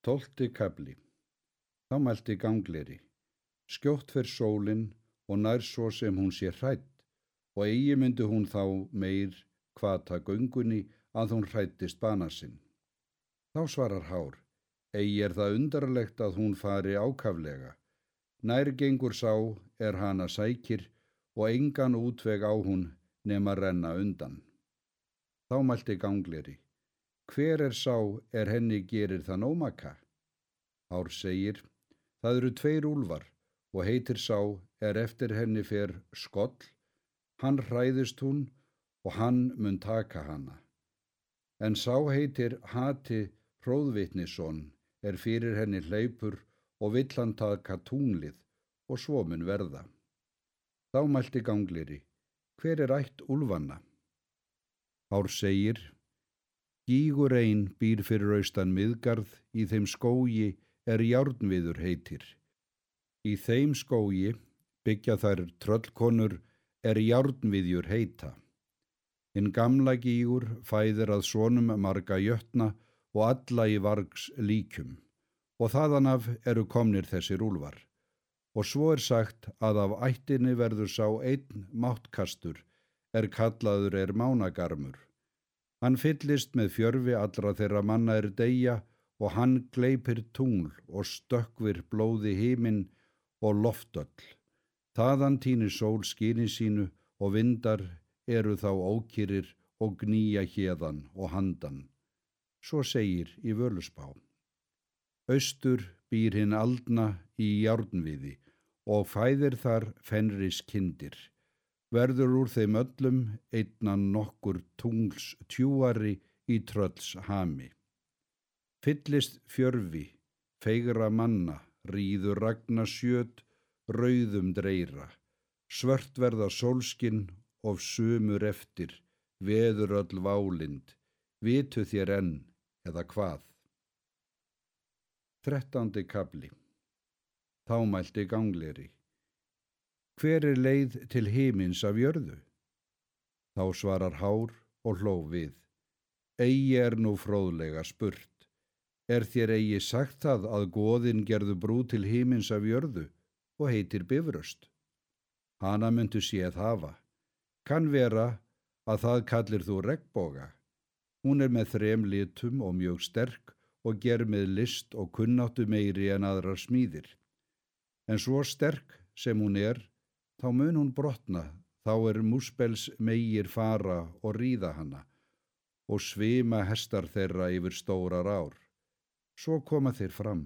Tólti kabli. Þá mælti gangleri. Skjótt fyrir sólinn og nær svo sem hún sé hrætt og eigi myndi hún þá meir hvata göngunni að hún hrættist bana sinn. Þá svarar hár. Eigi er það undarlegt að hún fari ákaflega. Nær gengur sá er hana sækir og engan útveg á hún nema renna undan. Þá mælti gangleri. Hver er sá er henni gerir það nómaka? Ár segir, það eru tveir úlvar og heitir sá er eftir henni fer skoll, hann hræðist hún og hann mun taka hana. En sá heitir Hati Hróðvitnisson er fyrir henni hleypur og vill hann taka tunglið og svo mun verða. Þá mælti gangliri, hver er ætt úlvanna? Ár segir, Gígur einn býr fyrir austan miðgarð, í þeim skógi er járnviður heitir. Í þeim skógi byggja þær tröllkonur er járnviðjur heita. Hinn gamla gígur fæðir að sonum marga jötna og alla í vargs líkjum og þaðan af eru komnir þessir úlvar. Og svo er sagt að af ættinni verður sá einn máttkastur er kallaður er mánagarmur Hann fyllist með fjörfi allra þeirra manna er deyja og hann gleipir tungl og stökkvir blóði híminn og loftöll. Þaðan týnir sól skýni sínu og vindar eru þá ókýrir og gnýja hérðan og handan. Svo segir í völusbá. Östur býr hinn aldna í járnviði og fæðir þar fenris kindir verður úr þeim öllum einnan nokkur tungls tjúari í trölls hami. Fyllist fjörfi, feigra manna, ríður ragna sjöt, rauðum dreira, svört verða sólskinn of sumur eftir, veður öll válind, vitu þér enn eða hvað. Þrettandi kabli. Þámælti gangleri. Hver er leið til himins af jörðu? Þá svarar hár og hló við. Egi er nú fróðlega spurt. Er þér eigi sagt það að goðin gerðu brú til himins af jörðu og heitir bifröst? Hana myndu séð hafa. Kann vera að það kallir þú regnboga. Hún er með þrem litum og mjög sterk og ger með list og kunnáttu meiri en aðrar smíðir. En svo sterk sem hún er, þá mun hún brotna, þá er múspels meigir fara og ríða hana og svima hestar þeirra yfir stórar ár. Svo koma þeir fram.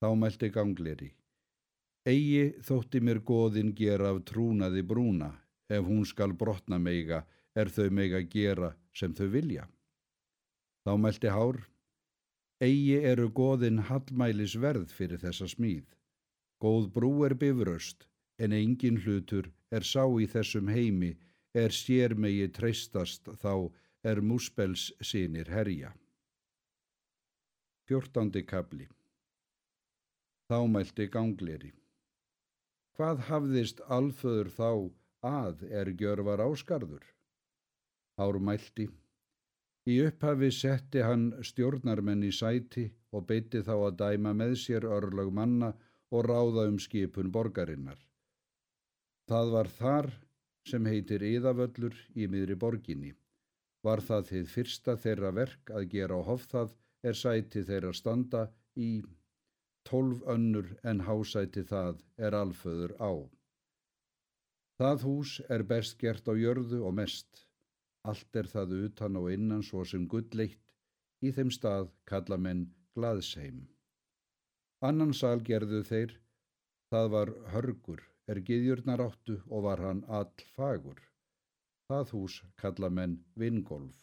Þá mælti gangleri. Egi þótti mér goðin gera af trúnaði brúna, ef hún skal brotna meiga, er þau meiga gera sem þau vilja. Þá mælti hár. Egi eru goðin hallmælis verð fyrir þessa smíð. Góð brú er bifröst, en engin hlutur er sá í þessum heimi er sér megi treystast þá er múspels sínir herja. Fjórtándi kabli Þámælti gangleri Hvað hafðist alföður þá að er gjörvar áskarður? Ármælti Í upphafi setti hann stjórnarmenn í sæti og beiti þá að dæma með sér örlag manna og ráða um skipun borgarinnar. Það var þar sem heitir Íðavöllur í miðri borginni. Var það þið fyrsta þeirra verk að gera á hoffað er sæti þeirra standa í tólf önnur en hásæti það er alföður á. Það hús er best gert á jörðu og mest. Allt er það utan og innan svo sem gulleitt í þeim stað kalla menn glaðsheim. Annan sal gerðu þeir, það var hörgur er giðjurnar áttu og var hann all fagur. Það hús kalla menn vingolf.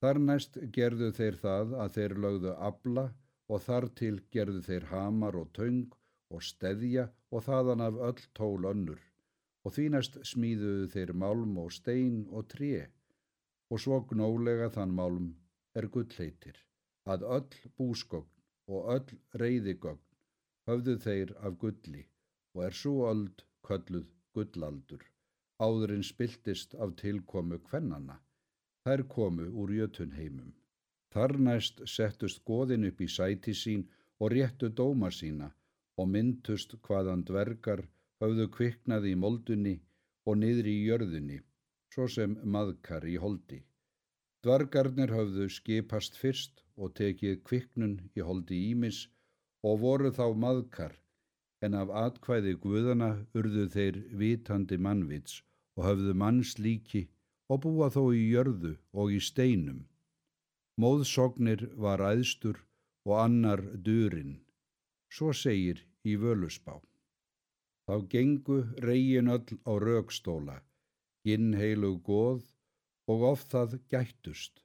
Þar næst gerðu þeir það að þeir lögðu abla og þar til gerðu þeir hamar og töng og steðja og þaðan af öll tól önnur og því næst smíðuðu þeir málm og stein og tré og svo gnólega þann málm er gullheitir að öll búskogn og öll reyðigogn höfðu þeir af gulli og er svo öld kölluð gullaldur, áðurinn spiltist af tilkomu kvennana. Þær komu úr jötunheimum. Þar næst settust goðin upp í sæti sín og réttu dóma sína og myndust hvaðan dvergar höfðu kviknað í moldunni og niðri í jörðunni, svo sem maðkar í holdi. Dvergarnir höfðu skipast fyrst og tekið kviknun í holdi ímis og voru þá maðkar en af atkvæði guðana urðu þeir vitandi mannvits og höfðu mannslíki og búa þó í jörðu og í steinum. Móðsognir var æðstur og annar durinn, svo segir í völusbá. Þá gengu reygin öll á raukstóla, ginn heilu góð og oft það gættust,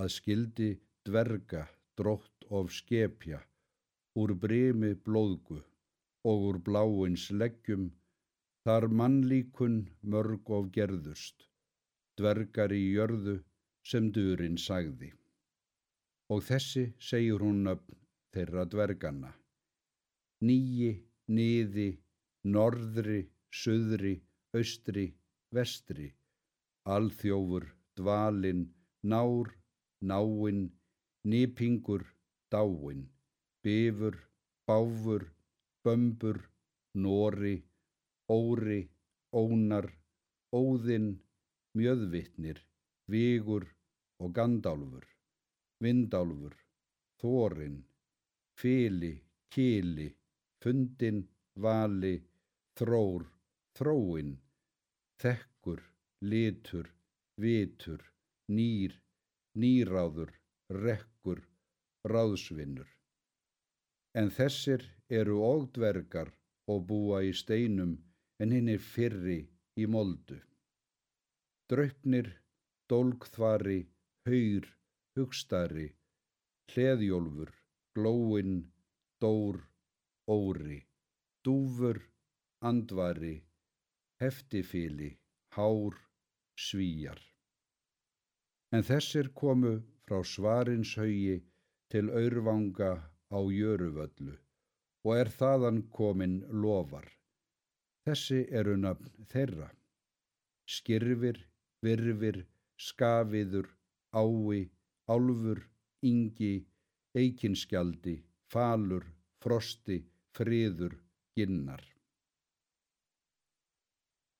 að skildi dverga drótt of skepja úr bremi blóðgu og úr bláins leggjum, þar mannlíkun mörg of gerðust, dvergar í jörðu sem durinn sagði. Og þessi segjur hún öfn þeirra dverganna. Nýji, niði, norðri, söðri, austri, vestri, alþjófur, dvalin, nár, náinn, nýpingur, dáinn, bifur, báfur, Bömbur, Nóri, Óri, Ónar, Óðinn, Mjöðvittnir, Vigur og Gandálfur, Vindálfur, Þórin, Fili, Kili, Fundin, Vali, Þrór, Þróin, Þekkur, Litur, Vitur, Nýr, Nýráður, Rekkur, Ráðsvinnur. En þessir eru og dvergar og búa í steinum en hinn er fyrri í moldu. Draupnir, dólkþvari, haur, hugstari, hleðjólfur, glóin, dór, óri, dúfur, andvari, heftifili, hár, svíjar. En þessir komu frá svarins haugi til aurvanga á jöruvöllu og er þaðan komin lofar. Þessi eru nafn þeirra. Skirfir, virfir, skafiður, ái, álfur, yngi, eikinskjaldi, falur, frosti, friður, ginnar.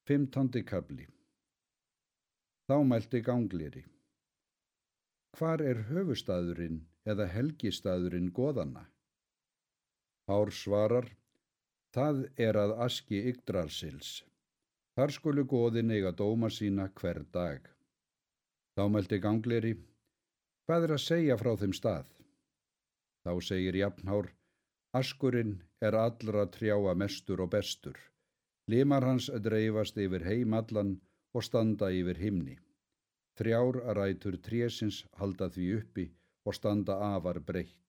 Fymtandi kabli Þá mælti gangliri. Hvar er höfustæðurinn eða helgistæðurinn goðanna? Hár svarar, það er að aski Yggdrasils. Þar skulu goðin eiga dóma sína hver dag. Þá meldi gangleri, hvað er að segja frá þeim stað? Þá segir Jafnhár, askurinn er allra trjáa mestur og bestur. Limar hans dreifast yfir heimallan og standa yfir himni. Þrjár rætur trésins halda því uppi og standa afar breytt.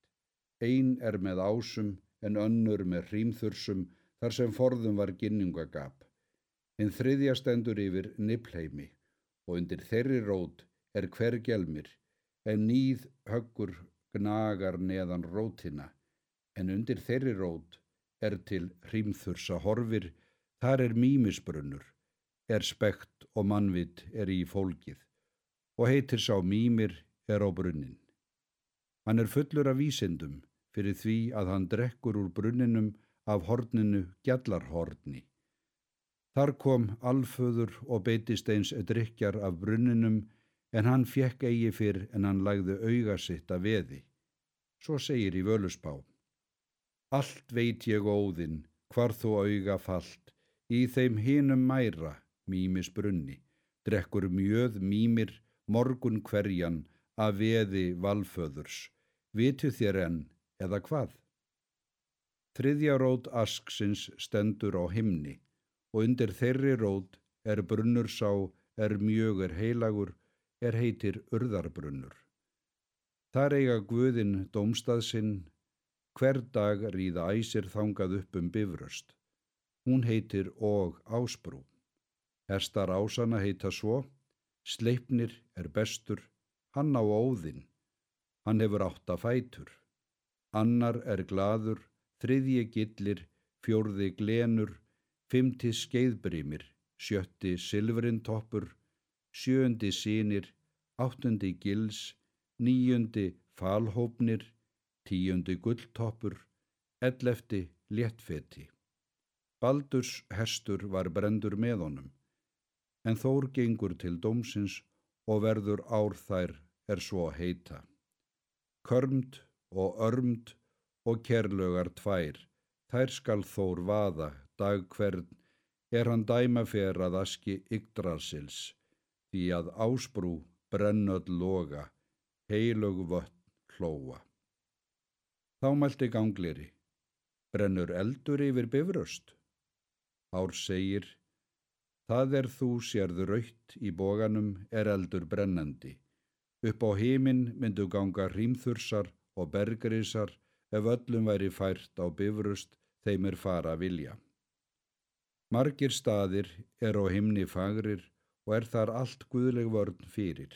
Einn er með ásum en önnur með hrímþursum þar sem forðum var ginningagap. Hinn þriðja stendur yfir niplheimi og undir þeirri rót er hver gelmir en nýð höggur gnagar neðan rótina en undir þeirri rót er til hrímþursa horfir, þar er mýmisbrunnur, er spekt og mannvitt er í fólkið og heitir sá mýmir er á brunnin. Hann er fullur af vísindum fyrir því að hann drekkur úr brunninum af horninu gjallarhorni. Þar kom alföður og beitist eins drikjar af brunninum en hann fjekk eigi fyrr en hann lagði auga sitt að veði. Svo segir í völusbá. Allt veit ég óðinn, hvar þú auga fallt, í þeim hinum mæra, mýmis brunni, drekkur mjöð mýmir morgun hverjan að veði valföðurs, vitu þér enn eða hvað? Þriðja rót asksins stendur á himni og undir þeirri rót er brunnur sá er mjög er heilagur er heitir urðarbrunnur. Þar eiga Guðinn domstað sinn, hver dag ríða æsir þangað upp um bifröst. Hún heitir og ásbrú. Hestar ásana heita svo, sleipnir er bestur, hann á óðinn, hann hefur átta fætur annar er glaður, þriðji gillir, fjórði glenur, fymti skeiðbrimir, sjötti silfrintoppur, sjöndi sínir, áttundi gils, níundi falhópnir, tíundi gulltoppur, ellefti léttfeti. Baldurs hestur var brendur með honum, en Þór gengur til dómsins og verður ár þær er svo heita. Körmd og örmd og kerlögar tvær, þær skal Þór vaða dag hvern, er hann dæma fer að aski Yggdrasils, því að ásbrú brennöld loga, heilög vött hlóa. Þá mælti gangleri, brennur eldur yfir bifröst? Ár segir, það er þú sérðu raukt í bóganum er eldur brennandi. Upp á heiminn myndu ganga rýmþursar og bergrisar ef öllum væri fært á bifröst þeim er fara vilja. Margir staðir er á himni fagrir og er þar allt guðleg vörn fyrir.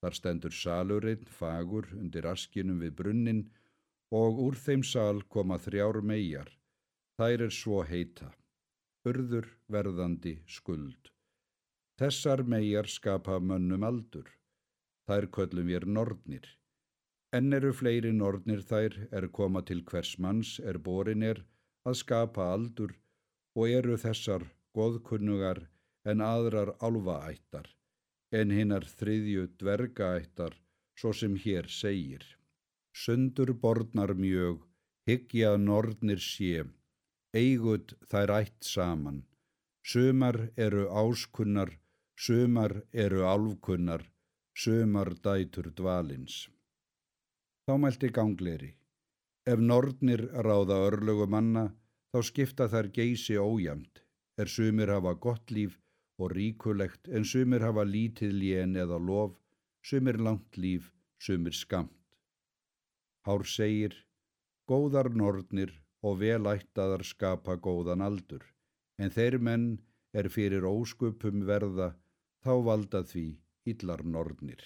Þar stendur salurinn fagur undir askinum við brunnin og úr þeim sal koma þrjár megar. Þær er svo heita. Urður verðandi skuld. Þessar megar skapa mönnum aldur. Þær köllum við nornir. En eru fleiri nornir þær er koma til hvers manns er borin er að skapa aldur og eru þessar goðkunnugar en aðrar álvaættar en hinnar þriðju dvergaættar svo sem hér segir. Sundur borðnar mjög, hyggja nornir sé, eigut þær ætt saman. Sumar eru áskunnar, sumar eru álfkunnar, sumar dætur dvalins. Þá mælti gangleri. Ef nornir ráða örlugu manna, þá skipta þær geysi ójamt, er sumir hafa gott líf og ríkulegt en sumir hafa lítið lén eða lof, sumir langt líf, sumir skamt. Hár segir, góðar nornir og velættaðar skapa góðan aldur, en þeir menn er fyrir ósköpum verða, þá valda því illar nornir.